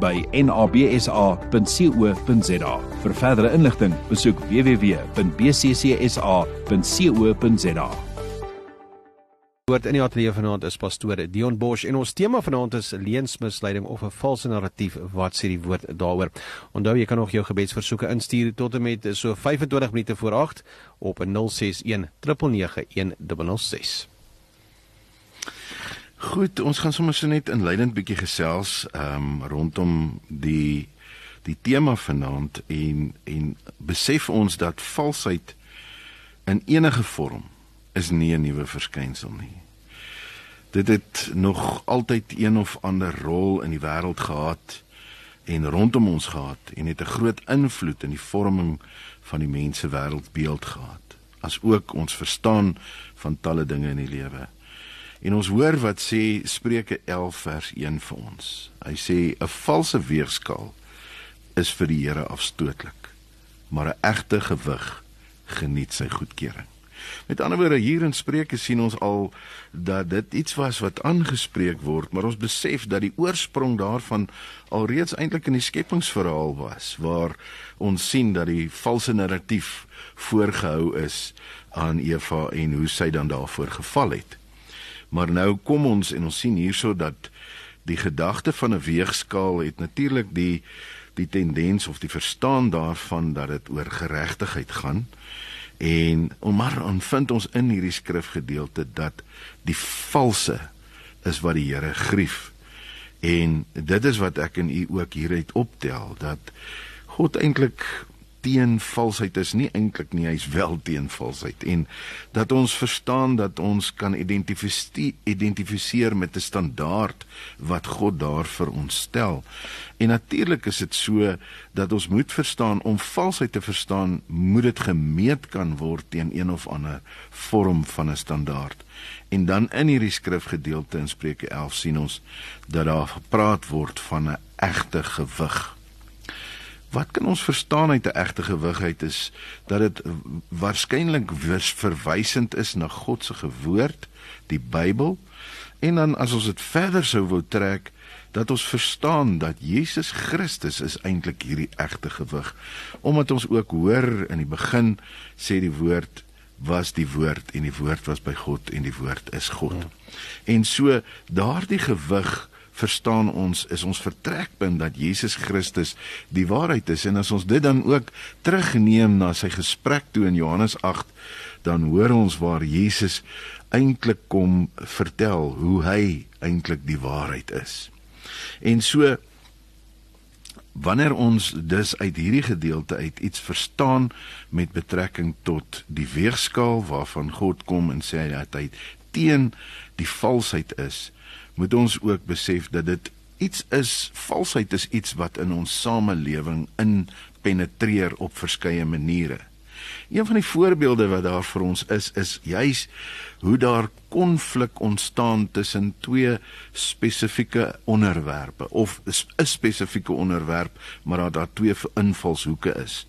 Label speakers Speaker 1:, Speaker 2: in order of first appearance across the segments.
Speaker 1: by nabsa.co.za. Vir verdere inligting, besoek www.bccsa.co.za.
Speaker 2: Woord in die ateljee vanaand is pastoor Dion Bosch en ons tema vanaand is leensmisleiding of 'n valse narratief. Wat sê die woord daaroor? Onthou jy kan nog jou gebedsversoeke instuur tot en met so 25 minute voor 8 op 061 991 106.
Speaker 3: Goed, ons gaan sommer so net inleidend bietjie gesels ehm um, rondom die die tema vanaand en en besef ons dat valsheid in enige vorm is nie 'n nuwe verskynsel nie. Dit het nog altyd een of ander rol in die wêreld gehad en rondom ons gehad en het 'n groot invloed in die vorming van die mense wêreldbeeld gehad. As ook ons verstaan van talle dinge in die lewe. En ons hoor wat sê Spreuke 11 vers 1 vir ons. Hy sê 'n valse weegskaal is vir die Here afstootlik, maar 'n egte gewig geniet sy goedkeuring. Met ander woorde hier in Spreuke sien ons al dat dit iets was wat aangespreek word, maar ons besef dat die oorsprong daarvan alreeds eintlik in die skepingsverhaal was waar ons sien dat die valse narratief voorgehou is aan Eva en hoe sy dan daarvoor geval het. Maar nou kom ons en ons sien hierso dat die gedagte van 'n weegskaal het natuurlik die die tendens of die verstaan daarvan dat dit oor geregtigheid gaan. En maar dan vind ons in hierdie skrifgedeelte dat die valse is wat die Here grief. En dit is wat ek en u ook hieruit optel dat God eintlik teen valsheid is nie eintlik nie, hy's wel teen valsheid en dat ons verstaan dat ons kan identifiseer met 'n standaard wat God daar vir ons stel. En natuurlik is dit so dat ons moet verstaan om valsheid te verstaan, moet dit gemeet kan word teen een of ander vorm van 'n standaard. En dan in hierdie skrifgedeelte in Spreuke 11 sien ons dat daar gepraat word van 'n egte gewig Wat kan ons verstaan uit 'n egte gewigheid is dat dit waarskynlik verwysend is na God se woord, die Bybel. En dan as ons dit verder sou wou trek, dat ons verstaan dat Jesus Christus is eintlik hierdie egte gewig. Omdat ons ook hoor in die begin sê die woord was die woord en die woord was by God en die woord is God. Ja. En so daardie gewig verstaan ons is ons vertrekpunt dat Jesus Christus die waarheid is en as ons dit dan ook terugneem na sy gesprek toe in Johannes 8 dan hoor ons waar Jesus eintlik kom vertel hoe hy eintlik die waarheid is. En so wanneer ons dus uit hierdie gedeelte uit iets verstaan met betrekking tot die weegskaal waarvan God kom en sê dat hy teen die valsheid is, moet ons ook besef dat dit iets is valsheid is iets wat in ons samelewing in penetreer op verskeie maniere. Een van die voorbeelde wat daar vir ons is is juis hoe daar konflik ontstaan tussen twee spesifieke onderwerpe of 'n spesifieke onderwerp maar dat daar twee invalshoeke is.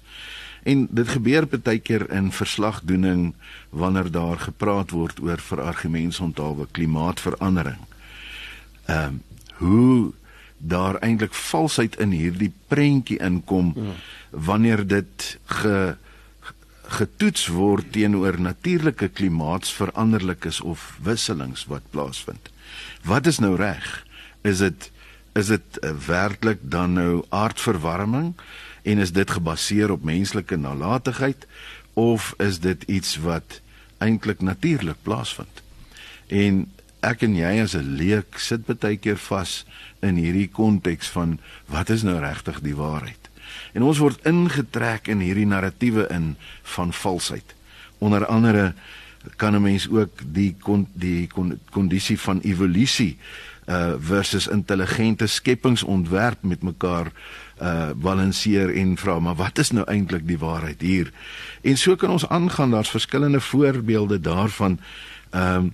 Speaker 3: En dit gebeur baie keer in verslagdoening wanneer daar gepraat word oor vir argumentsonthaalwe klimaatsverandering ehm um, hoe daar eintlik valsheid in hierdie prentjie inkom ja. wanneer dit ge getoets word teenoor natuurlike klimaatsveranderlikes of wisselings wat plaasvind. Wat is nou reg? Is dit is dit uh, werklik dan nou aardverwarming en is dit gebaseer op menslike nalatigheid of is dit iets wat eintlik natuurlik plaasvind? En ek en jy as 'n leek sit baie keer vas in hierdie konteks van wat is nou regtig die waarheid. En ons word ingetrek in hierdie narratiewe in van valsheid. Onder andere kan 'n mens ook die kon, die kondisie van evolusie uh versus intelligente skepingsontwerp met mekaar uh balanseer en vra maar wat is nou eintlik die waarheid hier? En so kan ons aangaan daar's verskillende voorbeelde daarvan ehm um,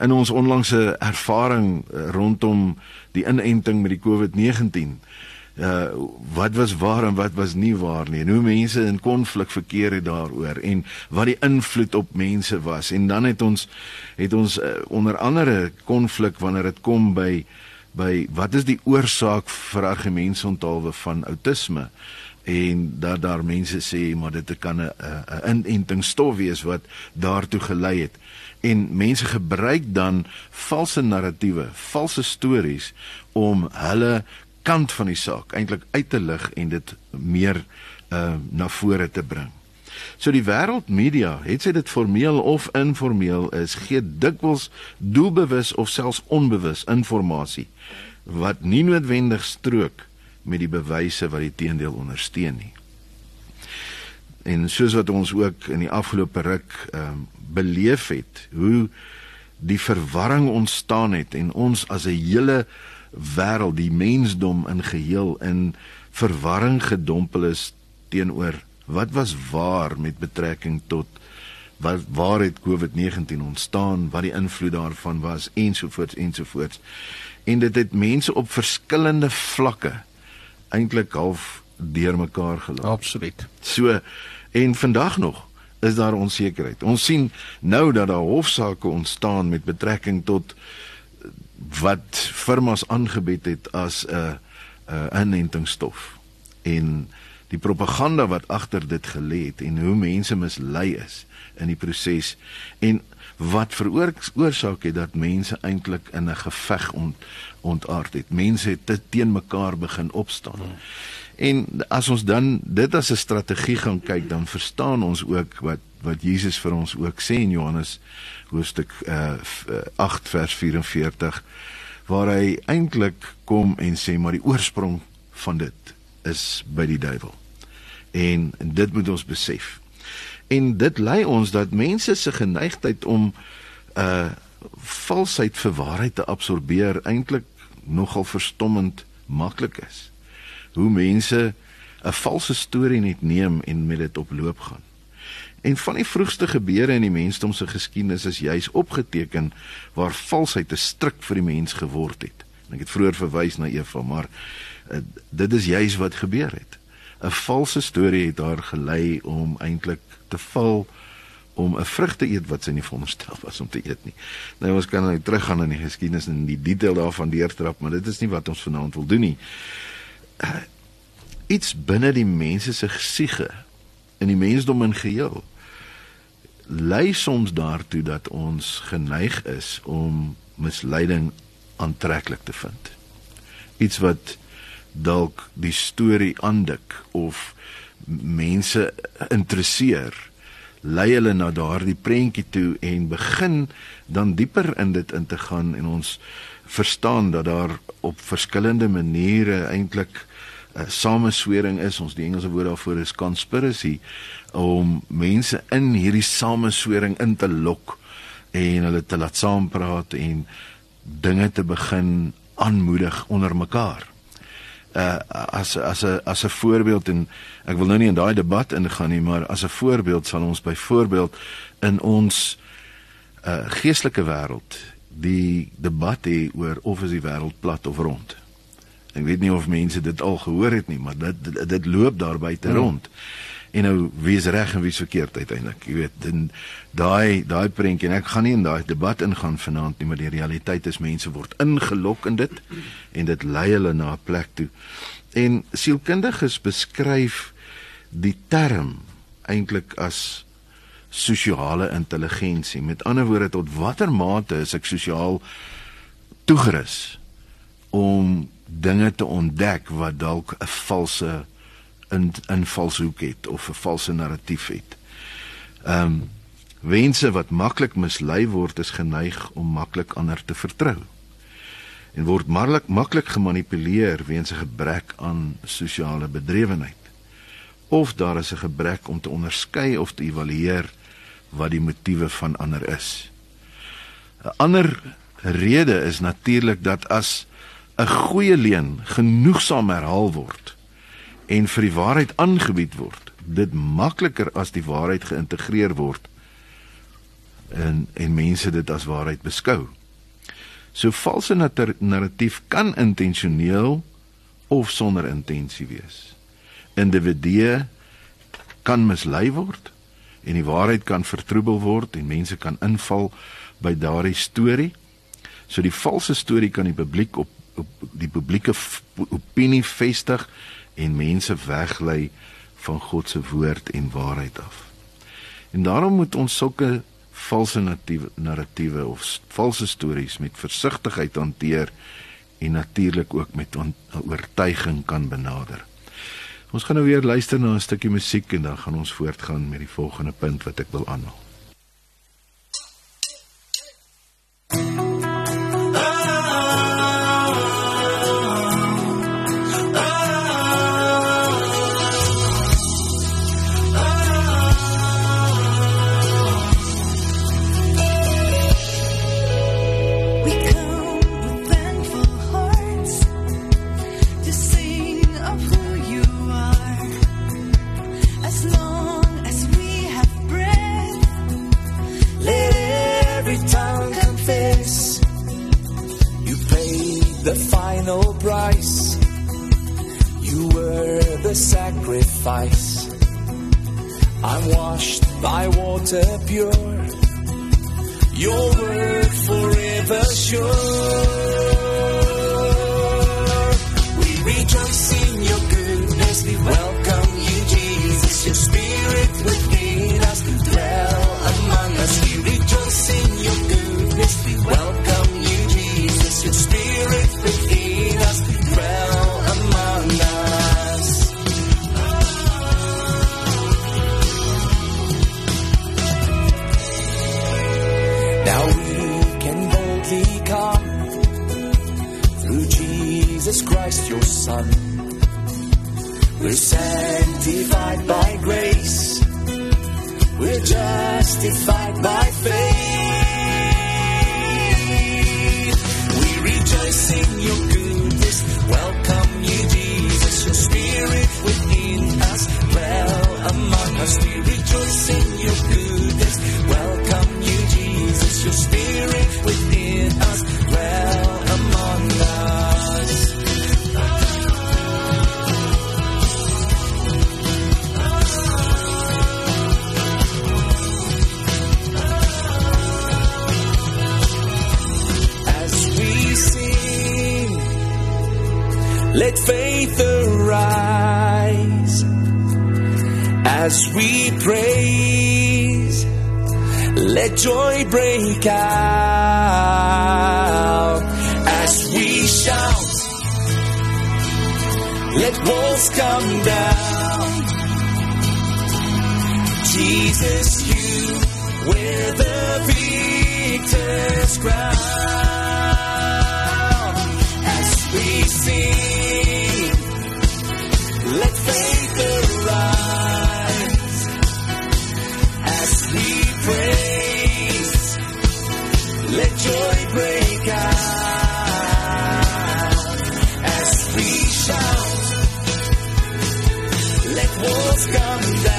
Speaker 3: in ons onlangse ervaring rondom die inenting met die COVID-19 uh wat was waar en wat was nie waar nie en hoe mense in konflik verkeer het daaroor en wat die invloed op mense was. En dan het ons het ons uh, onder andere konflik wanneer dit kom by by wat is die oorsaak vir argumentsontalwe van outisme en dat daar mense sê maar dit kan 'n 'n inentingsstof wees wat daartoe gelei het en mense gebruik dan valse narratiewe, valse stories om hulle kant van die saak eintlik uit te lig en dit meer uh na vore te bring. So die wêreldmedia, het sy dit formeel of informeel is, gee dikwels doelbewus of selfs onbewus inligting wat nie noodwendig strook met die bewyse wat die teendeel ondersteun nie. En soos wat ons ook in die afgelope ruk ehm um, beleef het, hoe die verwarring ontstaan het en ons as 'n hele wêreld, die mensdom in geheel in verwarring gedompel is teenoor wat was waar met betrekking tot wat waar het COVID-19 ontstaan, wat die invloed daarvan was ensovoorts ensovoorts. En dit het mense op verskillende vlakke eintlik half deurmekaar gelaat.
Speaker 2: Absoluut.
Speaker 3: So en vandag nog is daar onsekerheid. Ons sien nou dat daar hofsaake ontstaan met betrekking tot wat firmas aangebied het as 'n 'n inentingsstof en die propaganda wat agter dit gelê het en hoe mense mislei is in die proses en wat veroorsaak het dat mense eintlik in 'n geveg ont, ontaard het. Mense het te teen mekaar begin opstaan. Hmm. En as ons dan dit as 'n strategie gaan kyk, dan verstaan ons ook wat wat Jesus vir ons ook sê in Johannes hoofstuk uh, 8 vers 44 waar hy eintlik kom en sê maar die oorsprong van dit is by die duiwel. En, en dit moet ons besef. En dit lei ons dat mense se geneigtheid om uh, valsheid vir waarheid te absorbeer eintlik nogal verstommend maklik is. Hoe mense 'n valse storie net neem en met dit op loop gaan. En van die vroegste gebeure in die mensdom se geskiedenis is juis opgeteken waar valsheid 'n stryk vir die mens geword het. En ek het vroeër verwys na Eva, maar uh, dit is juis wat gebeur het. 'n Valse storie het haar gelei om eintlik te val om 'n vrug te eet wat sy nie veronderstel was om te eet nie. Nou ons kan nou teruggaan in die geskiedenis en die detail daarvan deurtrap, maar dit is nie wat ons vanaand wil doen nie. Uh, iets binne die mense se gesiege in die mensdom in geheel lei soms daartoe dat ons geneig is om misleiding aantreklik te vind. Iets wat dalk die storie aandik of mense interesseer, lei hulle na daardie prentjie toe en begin dan dieper in dit in te gaan en ons verstaan dat daar op verskillende maniere eintlik 'n uh, sameswering is, ons die Engelse woord daarvoor is conspiracy om mense in hierdie sameswering in te lok en hulle te laat saampraat en dinge te begin aanmoedig onder mekaar. Uh as as 'n as 'n voorbeeld en ek wil nou nie in daai debat ingaan nie, maar as 'n voorbeeld sal ons byvoorbeeld in ons uh geestelike wêreld die debat hê oor of is die wêreld plat of rond. Ek weet nie of mense dit al gehoor het nie, maar dit dit, dit loop daar buite hmm. rond en nou wie is reg en wie is verkeerd uiteindelik jy weet dan daai daai prentjie en ek gaan nie in daai debat ingaan vanaand nie maar die realiteit is mense word ingelok in dit en dit lei hulle na 'n plek toe. En sielkundiges beskryf die term eintlik as sosiale intelligensie met ander woorde tot watter mate is ek sosiaal toegerus om dinge te ontdek wat dalk 'n valse in invalshoek het of 'n valse narratief het. Ehm um, wense wat maklik mislei word is geneig om maklik ander te vertrou en word maklik maklik gemanipuleer weens 'n gebrek aan sosiale bedrywenheid of daar is 'n gebrek om te onderskei of te evalueer wat die motiewe van ander is. 'n Ander
Speaker 4: rede is natuurlik dat as 'n goeie leuen genoegsaam herhaal word en vir die waarheid aangebied word, dit makliker as die waarheid geïntegreer word en en mense dit as waarheid beskou. So valse narratief kan intentioneel of sonder intensie wees. Individue kan mislei word en die waarheid kan vertroebel word en mense kan inval by daardie storie. So die valse storie kan die publiek op, op die publieke opinie vestig en mense weglei van God se woord en waarheid af. En daarom moet ons sulke valse narratiewe of valse stories met versigtigheid hanteer en natuurlik ook met oortuiging kan benader. Ons gaan nou weer luister na 'n stukkie musiek en dan gaan ons voortgaan met die volgende punt wat ek wil aanhaal. suffice. I'm washed by water pure, your word forever sure. Son. We're sanctified by grace, we're justified by faith. rise as we praise. Let joy break out as we shout. Let walls come down. Jesus, you wear the victor's crown as we sing. Let's take a ride as we prays. Let joy break out as we shout. Let walls come down.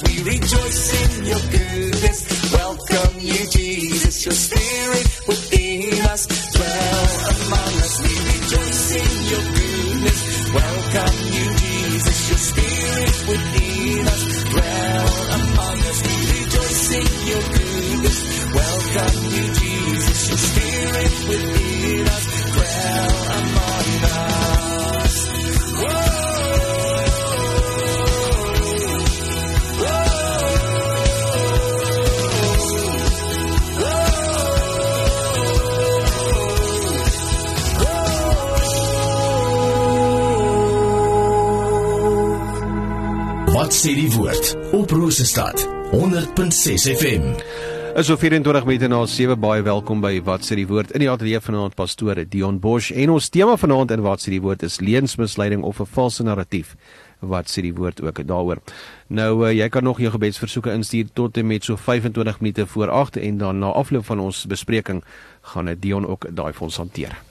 Speaker 5: Wat sê die woord op Rosestad
Speaker 4: 100.6 FM.
Speaker 2: Is so 24 minute na 7 baie welkom by Wat sê die woord in die ateljee vanaand pastoor Dion Bosch en ons tema vanaand in Wat sê die woord is leuensmisleiding of 'n valse narratief. Wat sê die woord ook daaroor. Nou uh, jy kan nog jou gebedsversoeke instuur tot en met so 25 minute voor 8 en dan na afloop van ons bespreking gaan dit Dion ook daai vir ons hanteer.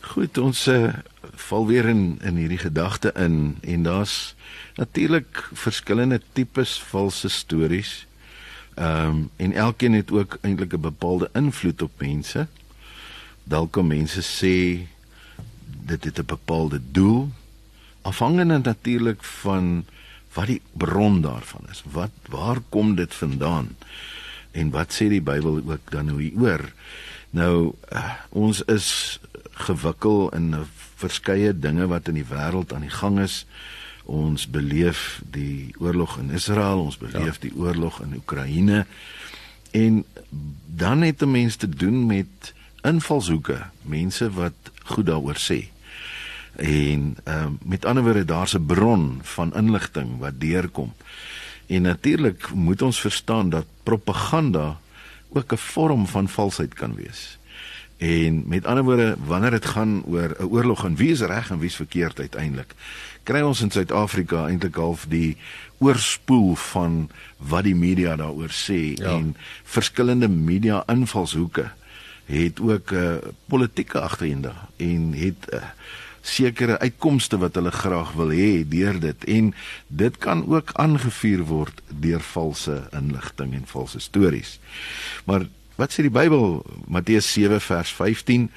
Speaker 3: Goed, ons uh, val weer in in hierdie gedagte in en daar's natuurlik verskillende tipes valse stories. Ehm um, en elkeen het ook eintlik 'n bepaalde invloed op mense. Dalk kom mense sê dit het 'n bepaalde doel afhangende natuurlik van wat die bron daarvan is. Wat waar kom dit vandaan? En wat sê die Bybel ook dan nou hieroor? Nou uh, ons is gewikkel in verskeie dinge wat in die wêreld aan die gang is ons beleef die oorlog in Israel, ons beleef ja. die oorlog in Oekraïne. En dan het 'n mens te doen met invalshoeke, mense wat goed daaroor sê. En ehm um, met ander woorde daar's 'n bron van inligting wat deurkom. En natuurlik moet ons verstaan dat propaganda ook 'n vorm van valsheid kan wees. En met ander woorde, wanneer dit gaan oor 'n oorlog en wie is reg en wie is verkeerd uiteindelik, kry ons in Suid-Afrika eintlik half die oorspoel van wat die media daaroor sê ja. en verskillende media invalshoeke het ook 'n uh, politieke agenda en het uh, sekere uitkomste wat hulle graag wil hê deur dit en dit kan ook aangevuur word deur valse inligting en valse stories. Maar Wat sê die Bybel? Matteus 7 vers 15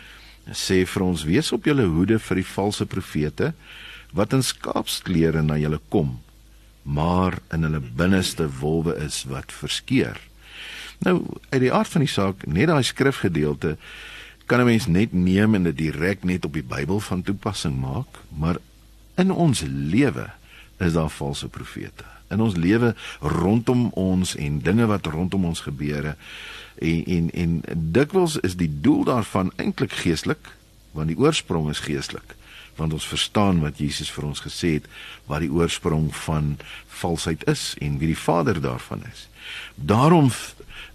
Speaker 3: sê vir ons: "Wees op julle hoede vir die valse profete wat in skaapsklere na julle kom, maar in hulle binneste wolwe is wat verskeur." Nou, uit die aard van die saak, net daai skrifgedeelte kan 'n mens net neem en dit direk net op die Bybel van toepassing maak, maar in ons lewe is daar valse profete. In ons lewe rondom ons en dinge wat rondom ons gebeure en en en dikwels is die doel daarvan eintlik geestelik want die oorsprong is geestelik want ons verstaan wat Jesus vir ons gesê het wat die oorsprong van valsheid is en wie die vader daarvan is. Daarom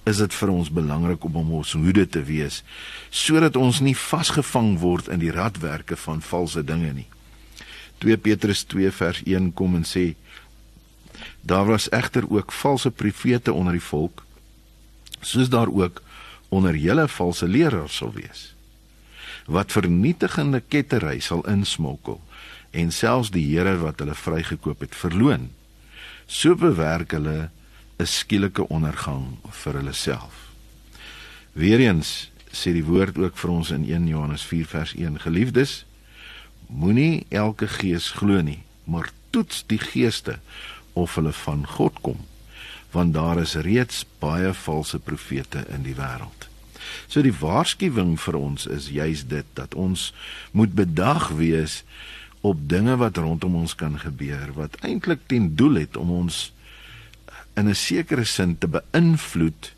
Speaker 3: is dit vir ons belangrik om om ons hoede te wees sodat ons nie vasgevang word in die radwerke van valse dinge nie. 2 Petrus 2 vers 1 kom en sê daar was egter ook valse profete onder die volk soos daar ook onder julle valse leraars sal wees wat vernietigende kettery sal insmokkel en selfs die Here wat hulle vrygekoop het verloon so bewerk hulle 'n skielike ondergang vir hulle self. Weereens sê die woord ook vir ons in 1 Johannes 4 vers 1 geliefdes moenie elke gees glo nie maar toets die geeste of hulle van God kom want daar is reeds baie valse profete in die wêreld. So die waarskuwing vir ons is juis dit dat ons moet bedag wees op dinge wat rondom ons kan gebeur wat eintlik ten doel het om ons in 'n sekere sin te beïnvloed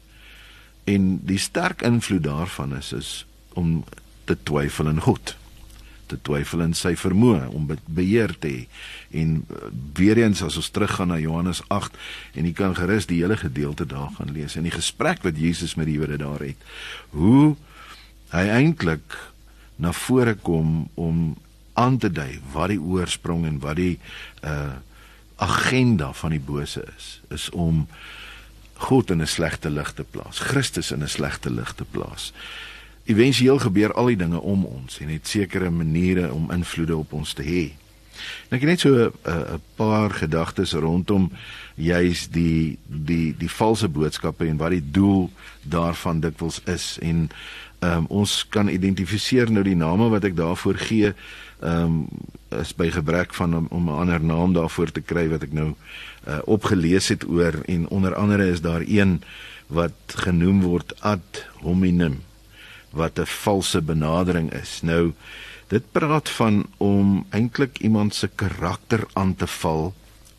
Speaker 3: en die sterk invloed daarvan is is om te twyfel in God te twyfel in sy vermoë om beheer te hê. En uh, weer eens as ons teruggaan na Johannes 8 en jy kan gerus die hele gedeelte daar gaan lees in die gesprek wat Jesus met die Jode daar het. Hoe hy eintlik na vore kom om aan te dui wat die oorsprong en wat die uh agenda van die bose is, is om God in 'n slegte lig te plaas, Christus in 'n slegte lig te plaas éventueel gebeur al die dinge om ons en het sekere maniere om invloede op ons te hê. Nou ek net so 'n paar gedagtes rondom juis die die die valse boodskappe en wat die doel daarvan dikwels is. En um, ons kan identifiseer nou die name wat ek daarvoor gee ehm um, is by gebrek van om, om 'n ander naam daarvoor te kry wat ek nou uh, opgelees het oor. En onder andere is daar een wat genoem word ad hominem wat 'n valse benadering is. Nou dit praat van om eintlik iemand se karakter aan te val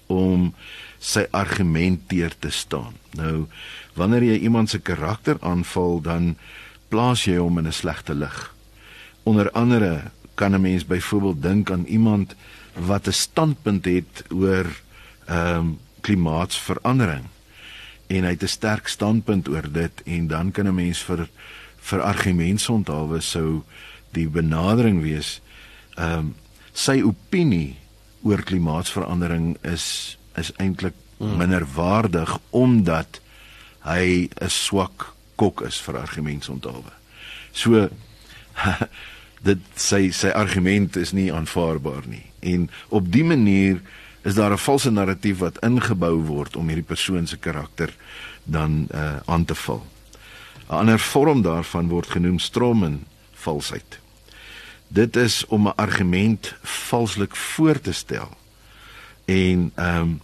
Speaker 3: om sy argument teer te staan. Nou wanneer jy iemand se karakter aanval, dan plaas jy hom in 'n slegte lig. Onder andere kan 'n mens byvoorbeeld dink aan iemand wat 'n standpunt het oor ehm um, klimaatsverandering en hy het 'n sterk standpunt oor dit en dan kan 'n mens vir vir argumentsonthaalwe sou die benadering wees ehm um, sy opinie oor klimaatsverandering is is eintlik hmm. minderwaardig omdat hy 'n swak kok is vir argumentsonthaalwe. So dit sy sy argument is nie aanvaarbaar nie en op dië manier is daar 'n valse narratief wat ingebou word om hierdie persoon se karakter dan uh, aan te val. 'n Ander vorm daarvan word genoem stromen valsheid. Dit is om 'n argument valslik voor te stel. En ehm um,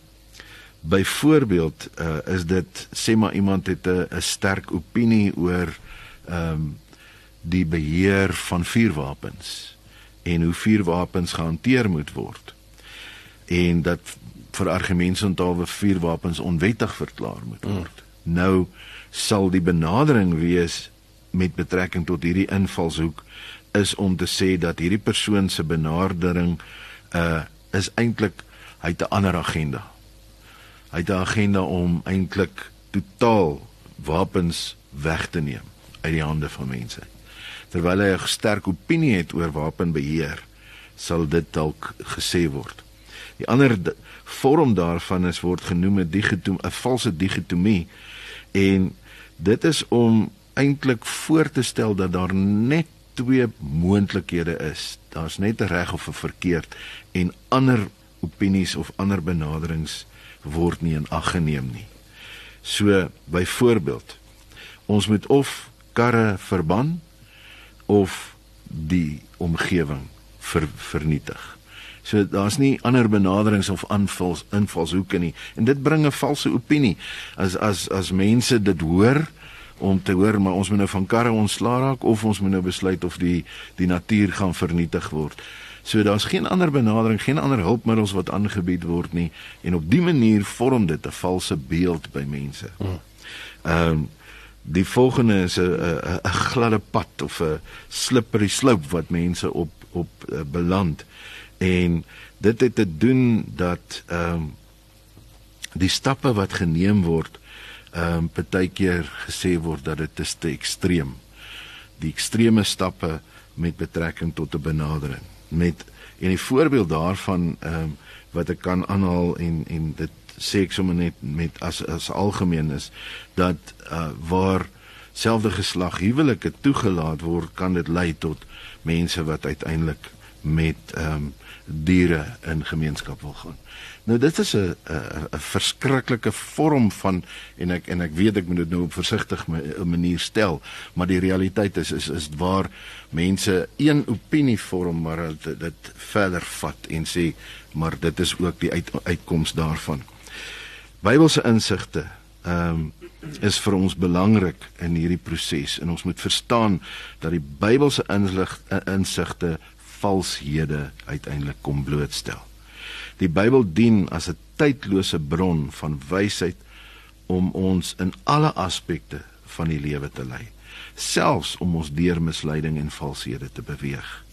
Speaker 3: byvoorbeeld uh, is dit sê maar iemand het 'n sterk opinie oor ehm um, die beheer van vuurwapens en hoe vuurwapens gehanteer moet word en dat vir argumentsonthaalwe vuurwapens onwettig verklaar moet mm. word. Mm. Nou sal die benadering wees met betrekking tot hierdie invalshoek is om te sê dat hierdie persoon se benadering uh is eintlik hy het 'n ander agenda. Hy het 'n agenda om eintlik totaal wapens weg te neem uit die hande van mense. Terwyl hy 'n sterk opinie het oor wapenbeheer, sal dit dalk gesê word. Die ander vorm daarvan is word genoem 'n digitom 'n valse digitomie en dit is om eintlik voor te stel dat daar net twee moontlikhede is. Daar's net 'n reg of 'n verkeerd en ander opinies of ander benaderings word nie in ag geneem nie. So byvoorbeeld ons moet of karre verban of die omgewing ver, vernietig. So daar's nie ander benaderings of aanvals invalshoeke nie en dit bring 'n valse opinie as as as mense dit hoor om te hoor maar ons moet nou van karre ontslaa raak of ons moet nou besluit of die die natuur gaan vernietig word. So daar's geen ander benadering, geen ander hulpmiddels wat aangebied word nie en op dië manier vorm dit 'n valse beeld by mense. Hmm. Ehm um, die volgende is 'n 'n 'n gladde pad of 'n slippery slope wat mense op op uh, beland en dit het te doen dat ehm um, die stappe wat geneem word ehm um, partykeer gesê word dat dit is te ekstreem. Die ekstreme stappe met betrekking tot 'n benadering. Met en 'n voorbeeld daarvan ehm um, wat ek kan aanhaal en en dit sê ek sommer net met as as algemeen is dat uh, waar selfde geslag huwelike toegelaat word kan dit lei tot mense wat uiteindelik met ehm um, diere in gemeenskap wil gaan. Nou dit is 'n 'n 'n verskriklike vorm van en ek en ek weet ek moet dit nou op versigtig manier stel, maar die realiteit is is is waar mense een opinie vorm maar dit, dit verder vat en sê maar dit is ook die uit, uitkoms daarvan. Bybelse insigte ehm um, is vir ons belangrik in hierdie proses en ons moet verstaan dat die Bybelse inlig insigte valshede uiteindelik kom blootstel. Die Bybel dien as 'n tydlose bron van wysheid om ons in alle aspekte van die lewe te lei, selfs om ons deur misleiding en valshede te beweeg.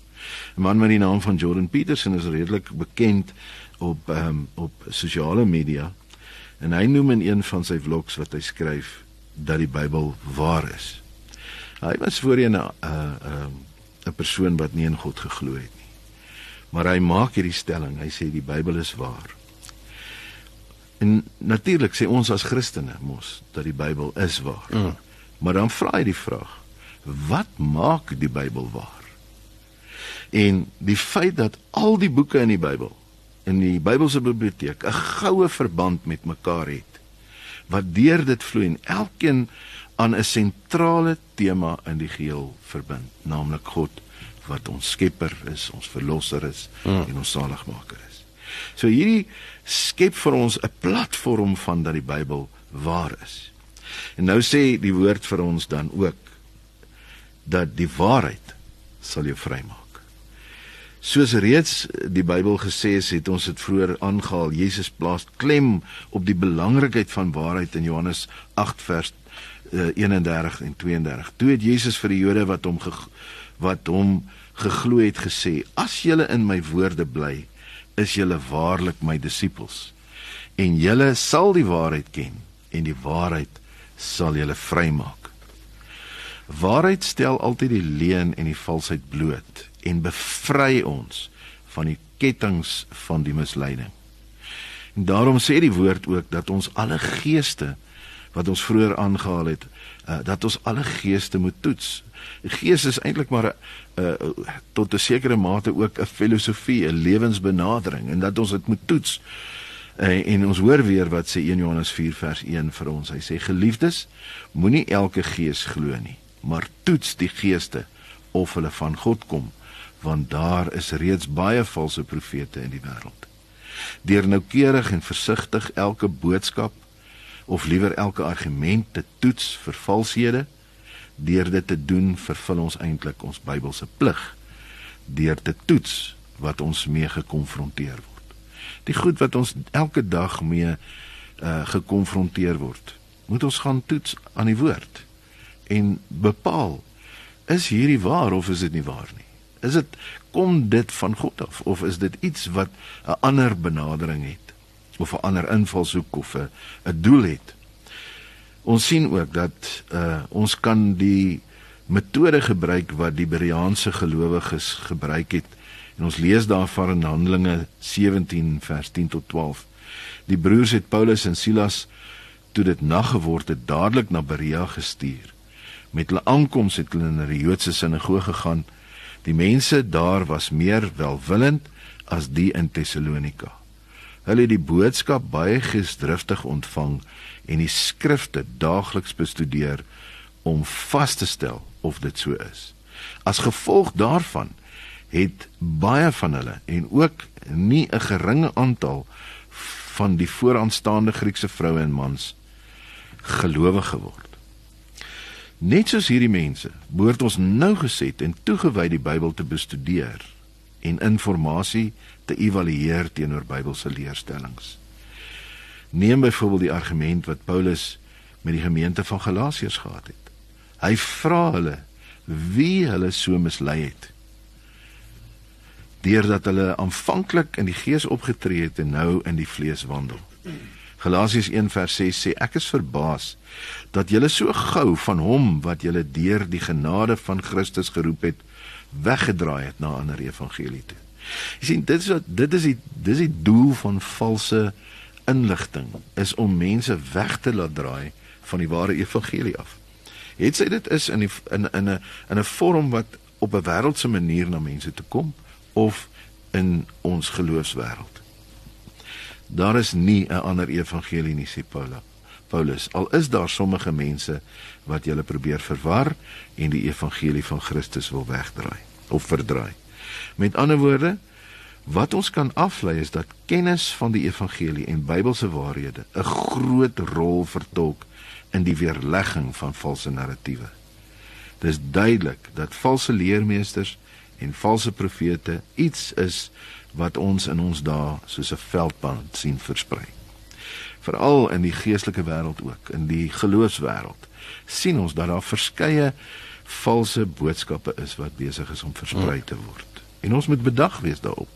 Speaker 3: 'n Man met die naam van Jordan Peterson is redelik bekend op um, op sosiale media en hy noem in een van sy vlogs wat hy skryf dat die Bybel waar is. Hy was voorheen 'n uh, uh, 'n persoon wat nie in God geglo het nie. Maar hy maak hierdie stelling, hy sê die Bybel is waar. En natuurlik sê ons as Christene mos dat die Bybel is waar. Mm. Maar dan vra hy die vraag: Wat maak die Bybel waar? En die feit dat al die boeke in die Bybel in die Bybelse biblioteek 'n goue verband met mekaar het wat deur dit vloei en elkeen aan 'n sentrale tema in die geheel verbind, naamlik God wat ons skepper is, ons verlosser is mm. en ons saligmaker is. So hierdie skep vir ons 'n platform van dat die Bybel waar is. En nou sê die woord vir ons dan ook dat die waarheid sal jou vrymaak. Soos reeds die Bybel gesê het, het ons dit vroeër aangehaal. Jesus plaas klem op die belangrikheid van waarheid in Johannes 8 vers 31 en 32. Toe het Jesus vir die Jode wat hom wat hom geglo het gesê: "As julle in my woorde bly, is julle waarlik my disippels en julle sal die waarheid ken en die waarheid sal julle vrymaak. Waarheid stel altyd die leuen en die valsheid bloot en bevry ons van die kettinge van die misleiding. En daarom sê die woord ook dat ons alle geeste wat ons vroeër aangehaal het, uh, dat ons alle geeste moet toets. Gees is eintlik maar 'n uh, tot 'n sekere mate ook 'n filosofie, 'n lewensbenadering en dat ons dit moet toets. Uh, en ons hoor weer wat sê 1 Johannes 4 vers 1 vir ons. Hy sê geliefdes, moenie elke gees glo nie, maar toets die geeste of hulle van God kom, want daar is reeds baie valse profete in die wêreld. Deur noukeurig en versigtig elke boodskap of liewer elke argument te toets vir valshede, deur dit te doen vervul ons eintlik ons Bybelse plig deur te toets wat ons mee gekonfronteer word. Die goed wat ons elke dag mee uh gekonfronteer word, moet ons gaan toets aan die woord en bepaal is hierdie waar of is dit nie waar nie? Is dit kom dit van God af of is dit iets wat 'n ander benadering het of 'n ander invalshoek of 'n 'n doel het? Ons sien ook dat uh ons kan die metode gebruik wat die Bereaanse gelowiges gebruik het. En ons lees daarvan in Handelinge 17 vers 10 tot 12. Die broers het Paulus en Silas toe dit nag geword het dadelik na Berea gestuur. Met hulle aankoms het hulle na die Joodse sinagoge gegaan. Die mense daar was meer welwillend as die in Tessalonika. Hulle het die boodskap baie geesdriftig ontvang en die skrifte daagliks bestudeer om vas te stel of dit so is. As gevolg daarvan het baie van hulle en ook nie 'n geringe aantal van die vooraanstaande Griekse vroue en mans gelowig geword. Net soos hierdie mense, behoort ons nou geset en toegewy die Bybel te bestudeer en inligting te evalueer teenoor Bybelse leerstellings. Neem byvoorbeeld die argument wat Paulus met die gemeente van Galasiërs gehad het. Hy vra hulle wie hulle so mislei het. Deurdat hulle aanvanklik in die gees opgetree het en nou in die vlees wandel. Galasiërs 1:6 sê ek is verbaas dat julle so gou van hom wat julle deur die genade van Christus geroep het weggedraai het na ander evangelie toe. Jy sien dit is wat dit is die dis die doel van valse inligting is om mense weg te laat draai van die ware evangelie af. Het sy dit is in die, in in 'n in 'n vorm wat op 'n wêreldse manier na mense toe kom of in ons geloofswêreld. Daar is nie 'n ander evangelie nie sê Paulus. Paulus, al is daar sommige mense wat julle probeer verwar en die evangelie van Christus wil wegdraai of verdraai. Met ander woorde, Wat ons kan aflei is dat kennis van die evangelie en Bybelse waarhede 'n groot rol vertolk in die weerlegging van valse narratiewe. Dis duidelik dat valse leermeesters en valse profete iets is wat ons in ons dae soos 'n veldpad sien versprei. Veral in die geestelike wêreld ook, in die geloofswêreld, sien ons dat daar verskeie valse boodskappe is wat besig is om versprei te word. En ons moet bedag wees daarop.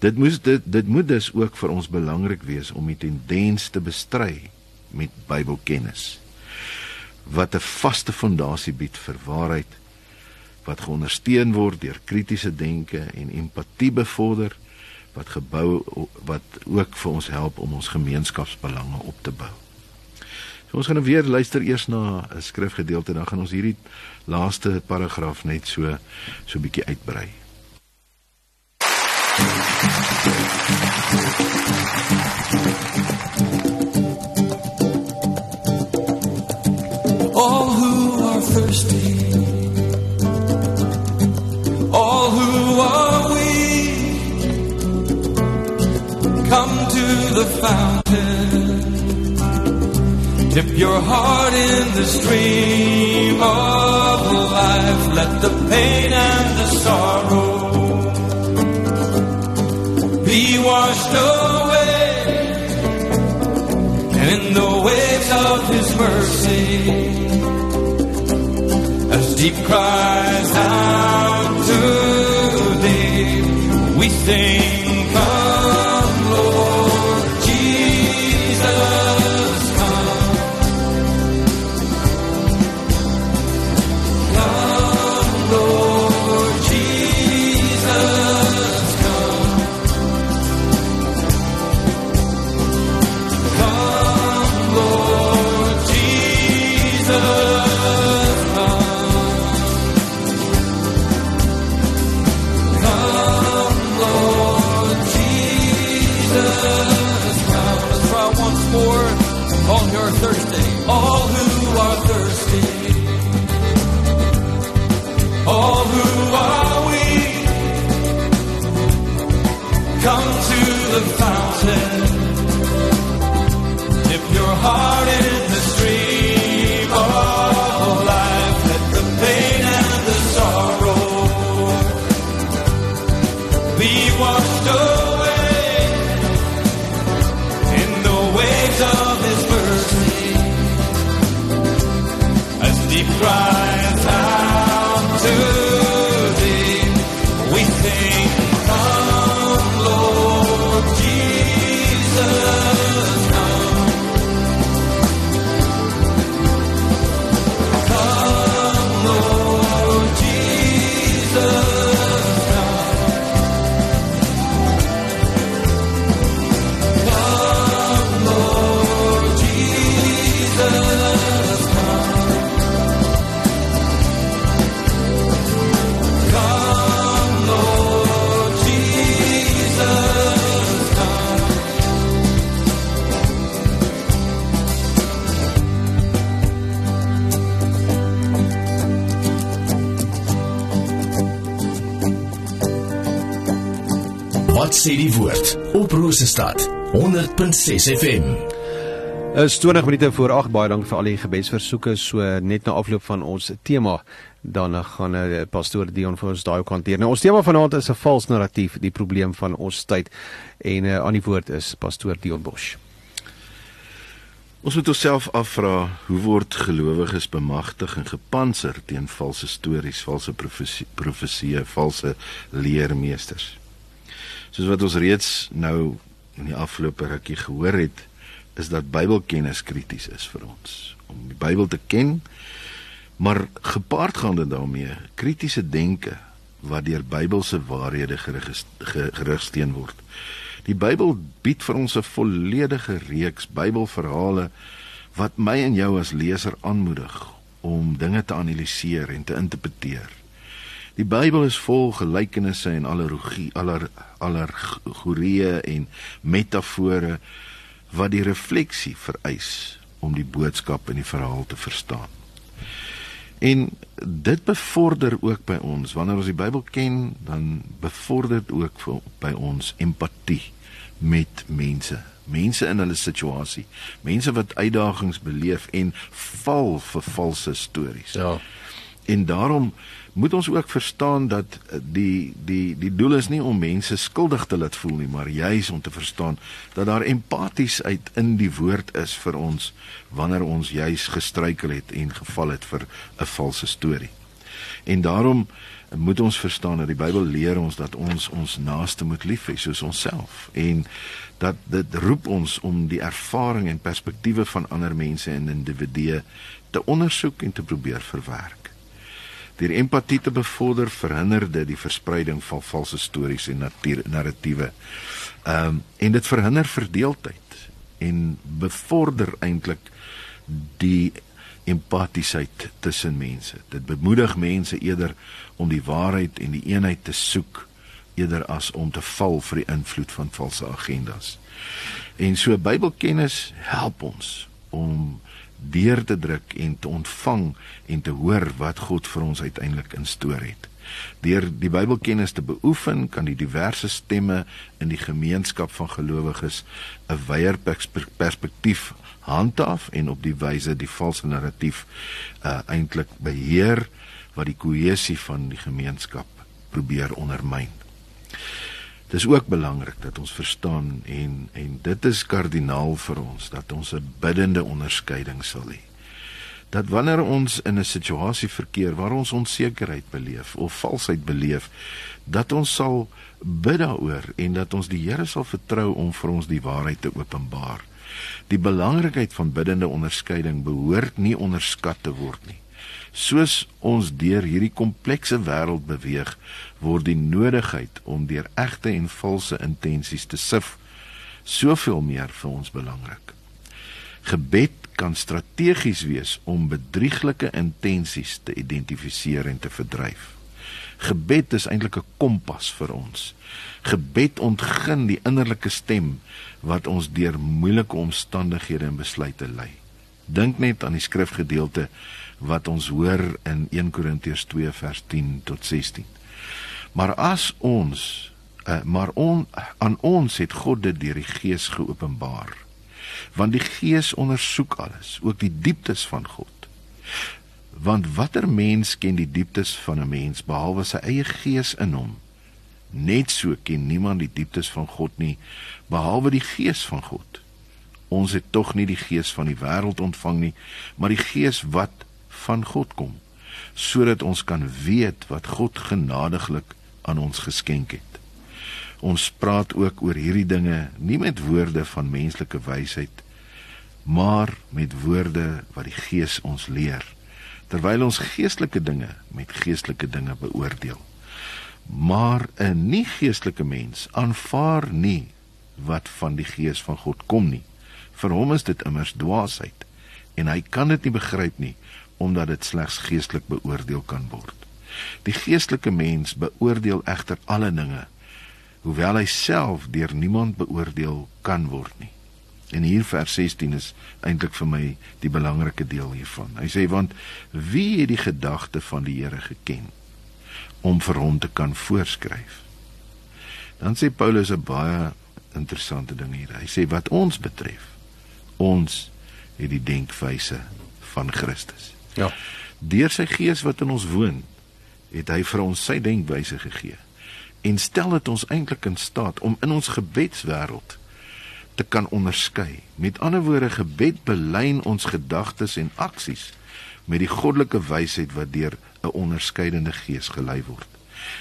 Speaker 3: Dit moet dit dit moet dus ook vir ons belangrik wees om die tendens te bestry met Bybelkennis wat 'n vaste fondasie bied vir waarheid wat geondersteun word deur kritiese denke en empatie bevorder wat gebou wat ook vir ons help om ons gemeenskapsbelange op te bou. So ons gaan nou weer luister eers na 'n skrifgedeelte dan gaan ons hierdie laaste paragraaf net so so bietjie uitbrei.
Speaker 4: All in the stream of life. Let the pain and the sorrow be washed away And in the waves of his mercy as deep cries out to thee we sing
Speaker 6: the fire. Rosestad 100.6 FM.
Speaker 2: Is 20 minute voor 8 baie dankie vir al die gebedsversoeke so net na afloop van ons tema dan gaan uh, pastoor Dion vir ons daai ook hanteer. Nou ons tema vanaand is 'n vals narratief, die probleem van ons tyd en uh, aan die woord is pastoor Dion Bosch.
Speaker 3: Ons moet onsself afvra hoe word gelowiges bemagtig en gepanser teen valse stories, valse profesie, profesieë, valse leermeesters. Soos wat ons reeds nou in die afgelope rukkie gehoor het, is dat Bybelkennis krities is vir ons om die Bybel te ken, maar gepaardgaande daarmee kritiese denke wat deur Bybelse waarhede gerig- ge- gerigsteen word. Die Bybel bied vir ons 'n volledige reeks Bybelverhale wat my en jou as leser aanmoedig om dinge te analiseer en te interpreteer. Die Bybel is vol gelykenisse en allegorie, aller allegorie en metafore wat die refleksie vereis om die boodskap in die verhaal te verstaan. En dit bevorder ook by ons wanneer ons die Bybel ken, dan bevorder dit ook vir, by ons empatie met mense, mense in hulle situasie, mense wat uitdagings beleef en val vir valse stories.
Speaker 2: Ja.
Speaker 3: En daarom moet ons ook verstaan dat eh, die die die doel is nie om mense skuldig te laat voel nie, maar juis om te verstaan dat daar empaties uit in die woord is vir ons wanneer ons juis gestruikel het en geval het vir 'n valse storie. En daarom moet ons verstaan dat die Bybel leer ons dat ons ons naaste moet lief hê soos onsself en dat dit roep ons om die ervaring en perspektiewe van ander mense en individue te ondersoek en te probeer verwerk. Deur empatie te bevorder verhinder dit die verspreiding van valse stories en natuur narratiewe. Ehm um, en dit verhinder verdeeldheid en bevorder eintlik die empatiesheid tussen mense. Dit bemoedig mense eerder om die waarheid en die eenheid te soek eerder as om te val vir die invloed van valse agendas. En so Bybelkennis help ons om deur te druk en te ontvang en te hoor wat God vir ons uiteindelik instoor het. Deur die Bybelkennis te beoefen, kan die diverse stemme in die gemeenskap van gelowiges 'n wyeer pers- perspektief handhaaf en op die wyse die valse narratief uh, eintlik beheer wat die kohesie van die gemeenskap probeer ondermyn. Dis ook belangrik dat ons verstaan en en dit is kardinaal vir ons dat ons 'n biddende onderskeiding sal hê. Dat wanneer ons in 'n situasie verkeer waar ons onsekerheid beleef of valsheid beleef, dat ons sal bid daaroor en dat ons die Here sal vertrou om vir ons die waarheid te openbaar. Die belangrikheid van biddende onderskeiding behoort nie onderskat te word nie. Soos ons deur hierdie komplekse wêreld beweeg, word die nodigheid om deur egte en valse intensies te sif soveel meer vir ons belangrik. Gebed kan strategies wees om bedrieglike intensies te identifiseer en te verdryf. Gebed is eintlik 'n kompas vir ons. Gebed ontgin die innerlike stem wat ons deur moeilike omstandighede en besluite lei. Dink net aan die skrifgedeelte wat ons hoor in 1 Korintiërs 2 vers 10 tot 16. Maar as ons uh, maar on, aan ons het God dit deur die Gees geopenbaar. Want die Gees ondersoek alles, ook die dieptes van God. Want watter mens ken die dieptes van 'n mens behalwe sy eie gees in hom? Net so ken niemand die dieptes van God nie behalwe die Gees van God. Ons het tog nie die gees van die wêreld ontvang nie, maar die gees wat van God kom, sodat ons kan weet wat God genadiglik aan ons geskenk het. Ons praat ook oor hierdie dinge nie met woorde van menslike wysheid, maar met woorde wat die Gees ons leer, terwyl ons geestelike dinge met geestelike dinge beoordeel. Maar 'n nie geestelike mens aanvaar nie wat van die Gees van God kom nie. Vir hom is dit immers dwaasheid en hy kan dit nie begryp nie omdat dit slegs geestelik beoordeel kan word. Die geestelike mens beoordeel egter alle dinge hoewel hy self deur niemand beoordeel kan word nie. En hier vers 16 is eintlik vir my die belangrike deel hiervan. Hy sê want wie het die gedagte van die Here geken om vir hom te kan voorskryf? Dan sê Paulus 'n baie interessante ding hier. Hy sê wat ons betref, ons het die denkwyse van Christus.
Speaker 2: Ja.
Speaker 3: Deur sy gees wat in ons woon, het hy vir ons sy denkwyse gegee en stel dit ons eintlik in staat om in ons gebedswêreld te kan onderskei. Met ander woorde, gebed belyn ons gedagtes en aksies met die goddelike wysheid wat deur 'n onderskeidende gees gelei word.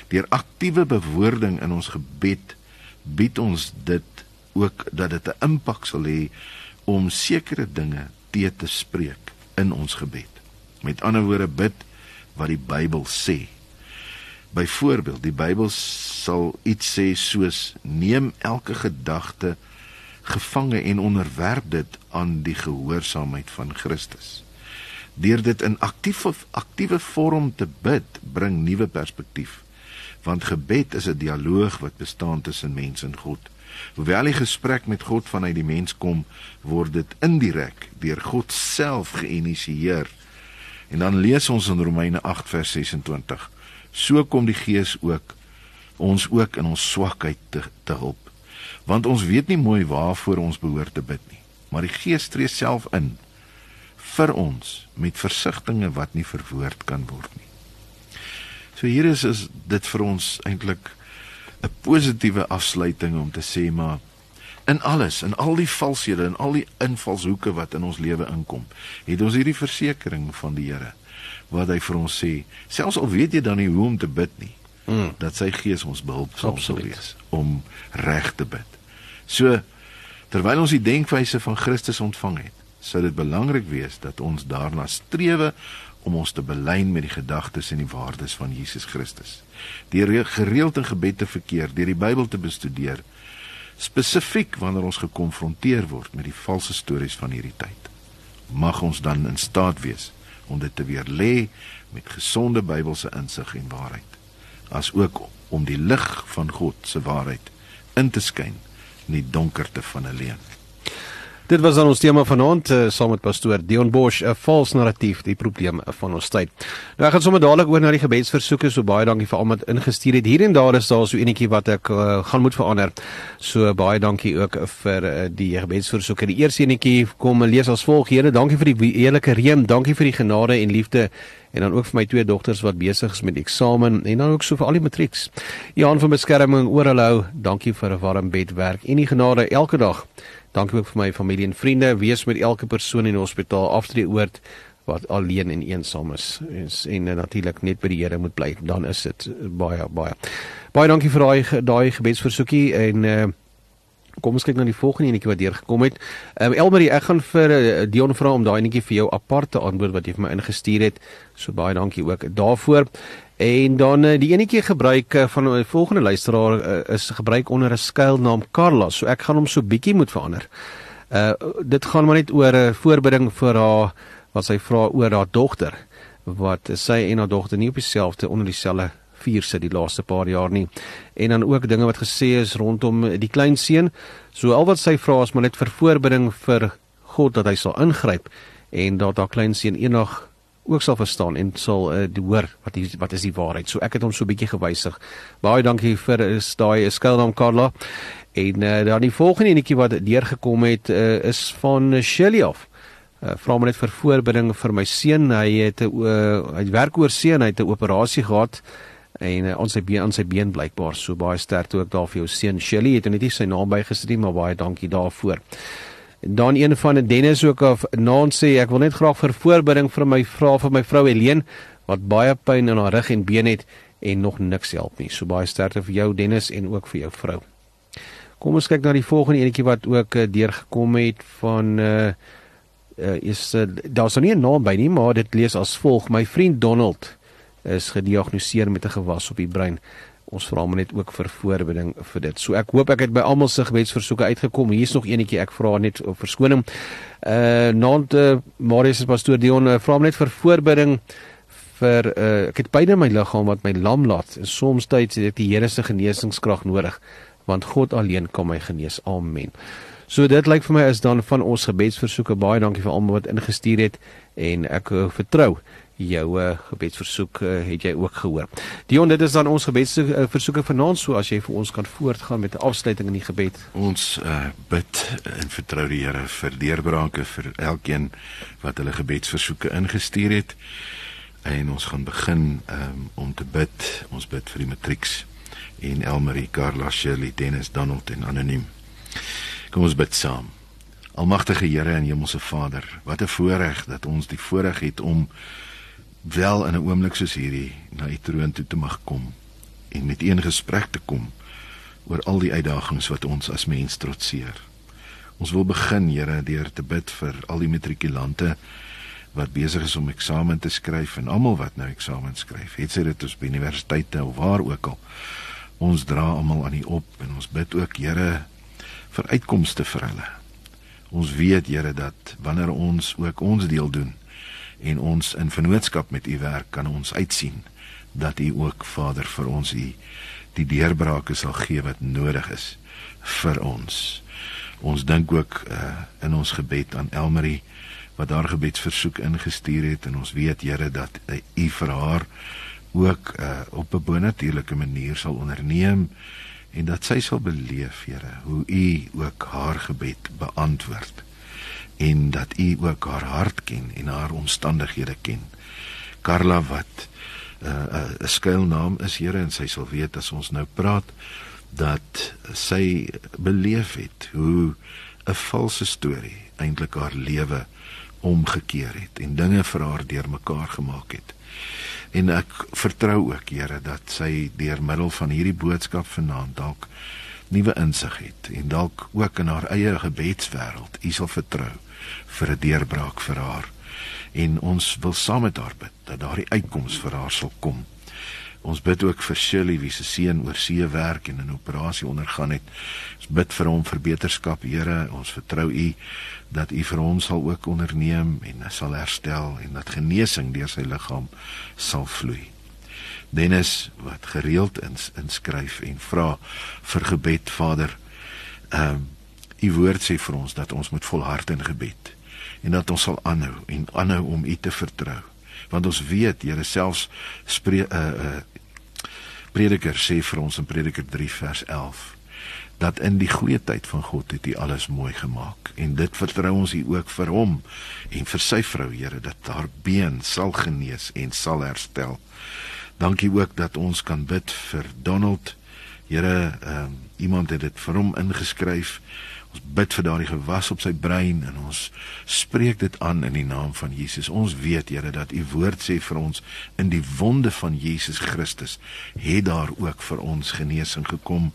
Speaker 3: Deur aktiewe bewoording in ons gebed bied ons dit ook dat dit 'n impak sal hê om sekere dinge te te spreek in ons gebed. Met ander woorde, bid wat die Bybel sê Byvoorbeeld, die Bybel sal iets sê soos neem elke gedagte gevange en onderwerp dit aan die gehoorsaamheid van Christus. Deur dit in aktiewe aktiewe vorm te bid, bring nuwe perspektief. Want gebed is 'n dialoog wat bestaan tussen mens en God. Hoewel die gesprek met God vanuit die mens kom, word dit indirek deur God self geïnisieer. En dan lees ons in Romeine 8 vers 26 so kom die Gees ook ons ook in ons swakheid te, te help. Want ons weet nie mooi waarvoor ons behoort te bid nie, maar die Gees tree self in vir ons met versigtings wat nie verwoord kan word nie. So hier is is dit vir ons eintlik 'n positiewe afsluiting om te sê maar in alles, in al die valshede en al die invalshoeke wat in ons lewe inkom, het ons hierdie versekering van die Here wat hy vir ons sê. Selfs al weet jy dan nie hoe om te bid nie, mm. dat sy gees ons behulp sal wees om reg te bid. So terwyl ons die denkwyse van Christus ontvang het, sou dit belangrik wees dat ons daarna strewe om ons te belyn met die gedagtes en die waardes van Jesus Christus. Deur gereeld in gebed te verkeer, deur die Bybel te bestudeer, spesifiek wanneer ons gekonfronteer word met die valse stories van hierdie tyd. Mag ons dan in staat wees om dit te weer lê met gesonde Bybelse insig en waarheid as ook om die lig van God se waarheid in te skyn in die donkerte van 'n leuen.
Speaker 2: Dit was dan ons tema vanaand uh, saam met pastoor Dion Bosch, 'n vals narratief, die probleem van ons tyd. Nou ek gaan sommer dadelik oor na die gebedsversoeke, so baie dankie vir almal wat ingestuur het. Hier en daar is daar so enetjie wat ek uh, gaan moet verander. So baie dankie ook vir uh, die gebedsversoeke. Die eerste enetjie kom lees as volg: Here, dankie vir die heerlike reën, dankie vir die genade en liefde en dan ook vir my twee dogters wat besig is met eksamen en dan ook so vir al die matrieks. Johan van beskerming oor hulle hou. Dankie vir 'n warm bedwerk en die genade elke dag. Dankie ook vir my familie en vriende. Wees met elke persoon in die hospitaal aftree oord wat alleen en eensaam is en, en natuurlik net by die Here moet bly. Dan is dit baie baie. Baie dankie vir daai daai gebedsversoekie en uh, kom ons kyk na die volgende enetjie wat deurgekom het. Ehm um, Elmarie, ek gaan vir uh, Dion vra om daai enetjie vir jou apart te antwoord wat jy vir my ingestuur het. So baie dankie ook daarvoor. En dan uh, die enetjie gebruik uh, van 'n uh, volgende luisteraar is gebruik onder 'n skuilnaam Carla. So ek gaan hom so bietjie moet verander. Uh dit gaan maar net oor 'n voorbereiding vir haar wat sy vra oor haar dogter wat sy en haar dogter nie op dieselfde onder dieselfde vier sit die laaste paar jaar nie. En dan ook dinge wat gesê is rondom die klein seun. So al wat sy vra is maar net vir voorbereiding vir God dat hy sal ingryp en dat haar klein seun eendag ook sal verstaan en sal uh, die hoor wat die, wat is die waarheid. So ek het hom so 'n bietjie gewysig. Baie dankie vir is daai skuilnaam Karla. En uh, dan die volgende enetjie wat deurgekom het uh, is van Shelly of. Uh, vra my net vir voorbereiding vir my seun. Hy het 'n uh, hy werk oor seun, hy het 'n operasie gehad en uh, ons sy been aan sy been blykbaar so baie sterk ook daar vir jou seun Shelly het net nie sy naam bygesit maar baie dankie daarvoor. Dan een van Dennis ook of Naan sê ek wil net graag vir voorbereiding vir my vra vir my vrou Helene wat baie pyn in haar rug en been het en nog niks help nie. So baie sterkte vir jou Dennis en ook vir jou vrou. Kom ons kyk na die volgende enetjie wat ook uh, deurgekom het van uh, uh is uh, daar's nie 'n naam by nie, maar dit lees as volg: My vriend Donald is gediagnoseer met 'n gewas op die brein. Ons vra hom net ook vir voorbereiding vir dit. So ek hoop ek het by almal se gebedsversoeke uitgekom. Hier's nog enetjie ek vra net op verskoning. Uh naand uh, Marius se pastoor Dion uh, vra net vir voorbereiding vir uh ek het in my liggaam wat my lam laat en soms tyd het ek die Here se genesingskrag nodig want God alleen kan my genees. Amen. So dit lyk vir my is dan van ons gebedsversoeke. Baie dankie vir almal wat ingestuur het en ek uh, vertrou jou uh, gebedsversoek uh, het jy ook gehoor. Dion, dit is dan ons gebedsversoeke vanaand so as jy vir ons kan voortgaan met 'n afsluiting in die gebed.
Speaker 3: Ons uh, bid en vertrou die Here vir deurbrake vir elkeen wat hulle gebedsversoeke ingestuur het. En ons gaan begin um, om te bid. Ons bid vir die matrieks en Elmarie, Carla, Shirley, Dennis, Donald en anoniem. Kom ons bid saam. Almagtige Here en Hemelse Vader, wat 'n voorreg dat ons die voorreg het om wel in 'n oomblik soos hierdie na U troon toe te mag kom en met U in gesprek te kom oor al die uitdagings wat ons as mens trotseer. Ons wil begin, Here, deur te bid vir al die matrikulante wat besig is om eksamen te skryf en almal wat nou eksamen skryf. Het sy dit op universiteite of waar ook al. Ons dra almal aan U op en ons bid ook Here vir uitkomste vir hulle. Ons weet Here dat wanneer ons ook ons deel doen en ons in vennootskap met U werk kan ons uitsien dat U ook Vader vir ons U die deurbrake sal gee wat nodig is vir ons. Ons dink ook uh, in ons gebed aan Elmarie wat haar gebedsversoek ingestuur het en ons weet Here dat uh, U vir haar ook uh, op 'n bonatuurlike manier sal onderneem en dat sy sal beleef, Here, hoe U ook haar gebed beantwoord en dat U ook haar hart ken en haar omstandighede ken. Karla wat 'n uh, 'n uh, skuilnaam is, Here, en sy sal weet as ons nou praat dat sy beleef het hoe 'n valse storie eintlik haar lewe omgekeer het en dinge vir haar deurmekaar gemaak het. En ek vertrou ook Here dat sy deur middel van hierdie boodskap vanaand dalk nuwe insig het en dalk ook in haar eie gebedswêreld U sal vertrou vir 'n deurbraak vir haar. En ons wil saam met haar bid dat daardie uitkoms vir haar sal kom. Ons bid ook vir Shirley wie se seun oor see werk en 'n operasie ondergaan het. Ons bid vir hom vir beterskap, Here. Ons vertrou U dat U vir hom sal ook onderneem en sal herstel en dat genesing deur sy liggaam sal vloei. Dennis wat gereeld ins, inskryf en vra vir gebed Vader. Ehm um, u woord sê vir ons dat ons moet volhard in gebed en dat ons sal aanhou en aanhou om u te vertrou. Want ons weet Here selfs spreek 'n uh, eh, uh, eh, Prediker sê vir ons in Prediker 3 vers 11 dat in die goeie tyd van God het hy alles mooi gemaak en dit vertrou ons hier ook vir hom en vir sy vrou Here dat haar been sal genees en sal herstel. Dankie ook dat ons kan bid vir Donald. Here, ehm um, iemand het dit vir hom ingeskryf. Ons bid vir daardie gewas op sy brein en ons spreek dit aan in die naam van Jesus. Ons weet Here dat u woord sê vir ons in die wonde van Jesus Christus het daar ook vir ons genesing gekom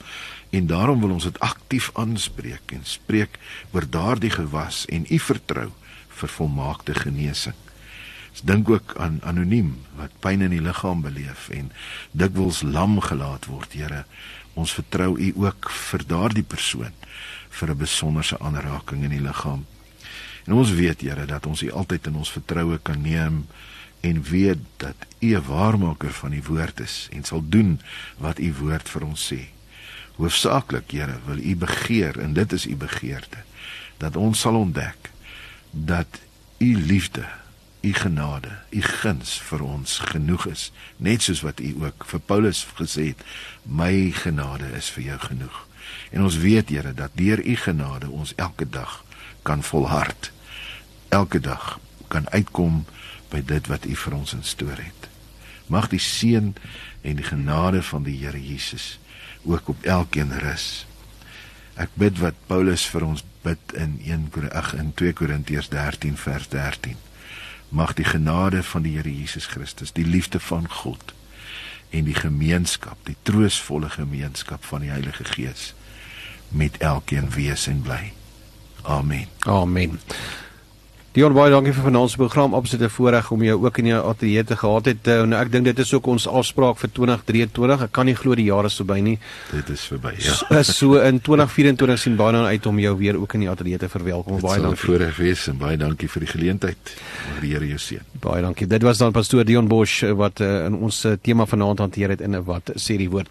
Speaker 3: en daarom wil ons dit aktief aanspreek en spreek oor daardie gewas en u vertrou vir volmaakte genesing. Ons dink ook aan anoniem wat pyn in die liggaam beleef en dikwels lam gelaat word, Here. Ons vertrou U ook vir daardie persoon vir 'n besonderse aanraking in die liggaam. En ons weet, Here, dat ons U altyd in ons vertroue kan neem en weet dat U 'n waarmaker van die woord is en sal doen wat U woord vir ons sê. Hoofsaaklik, Here, wil U begeer en dit is U begeerte dat ons sal ontdek dat u liefde, u genade, u guns vir ons genoeg is, net soos wat u ook vir Paulus gesê het, my genade is vir jou genoeg. En ons weet Here dat deur u genade ons elke dag kan volhard. Elke dag kan uitkom by dit wat u vir ons instoor het. Mag die seën en die genade van die Here Jesus ook op elkeen rus. Ek bid wat Paulus vir ons bid in 1 ag in 2 Korintiërs 13 vers 13. Mag die genade van die Here Jesus Christus, die liefde van God en die gemeenskap, die troostvolle gemeenskap van die Heilige Gees met elkeen wees en bly. Amen.
Speaker 2: Amen. Dion baie dankie vir vanaand se program. Absolute voorreg om jou ook in jou ateljee te gehad het. Uh, nou ek dink dit is ook ons afspraak vir 2023. Ek kan nie glo die jaar is verby nie.
Speaker 3: Dit is verby. Ja.
Speaker 2: So, so in 2024 sien baie dan uit om jou weer ook in die ateljee te verwelkom. Baie dankie.
Speaker 3: Voorreg wees en baie dankie vir die geleentheid. Mag die Here jou seën.
Speaker 2: Baie dankie. Dit was dan pastoor Dion Bosch wat uh, in ons tema vanaand hanteer het in 'n wat sê die woord.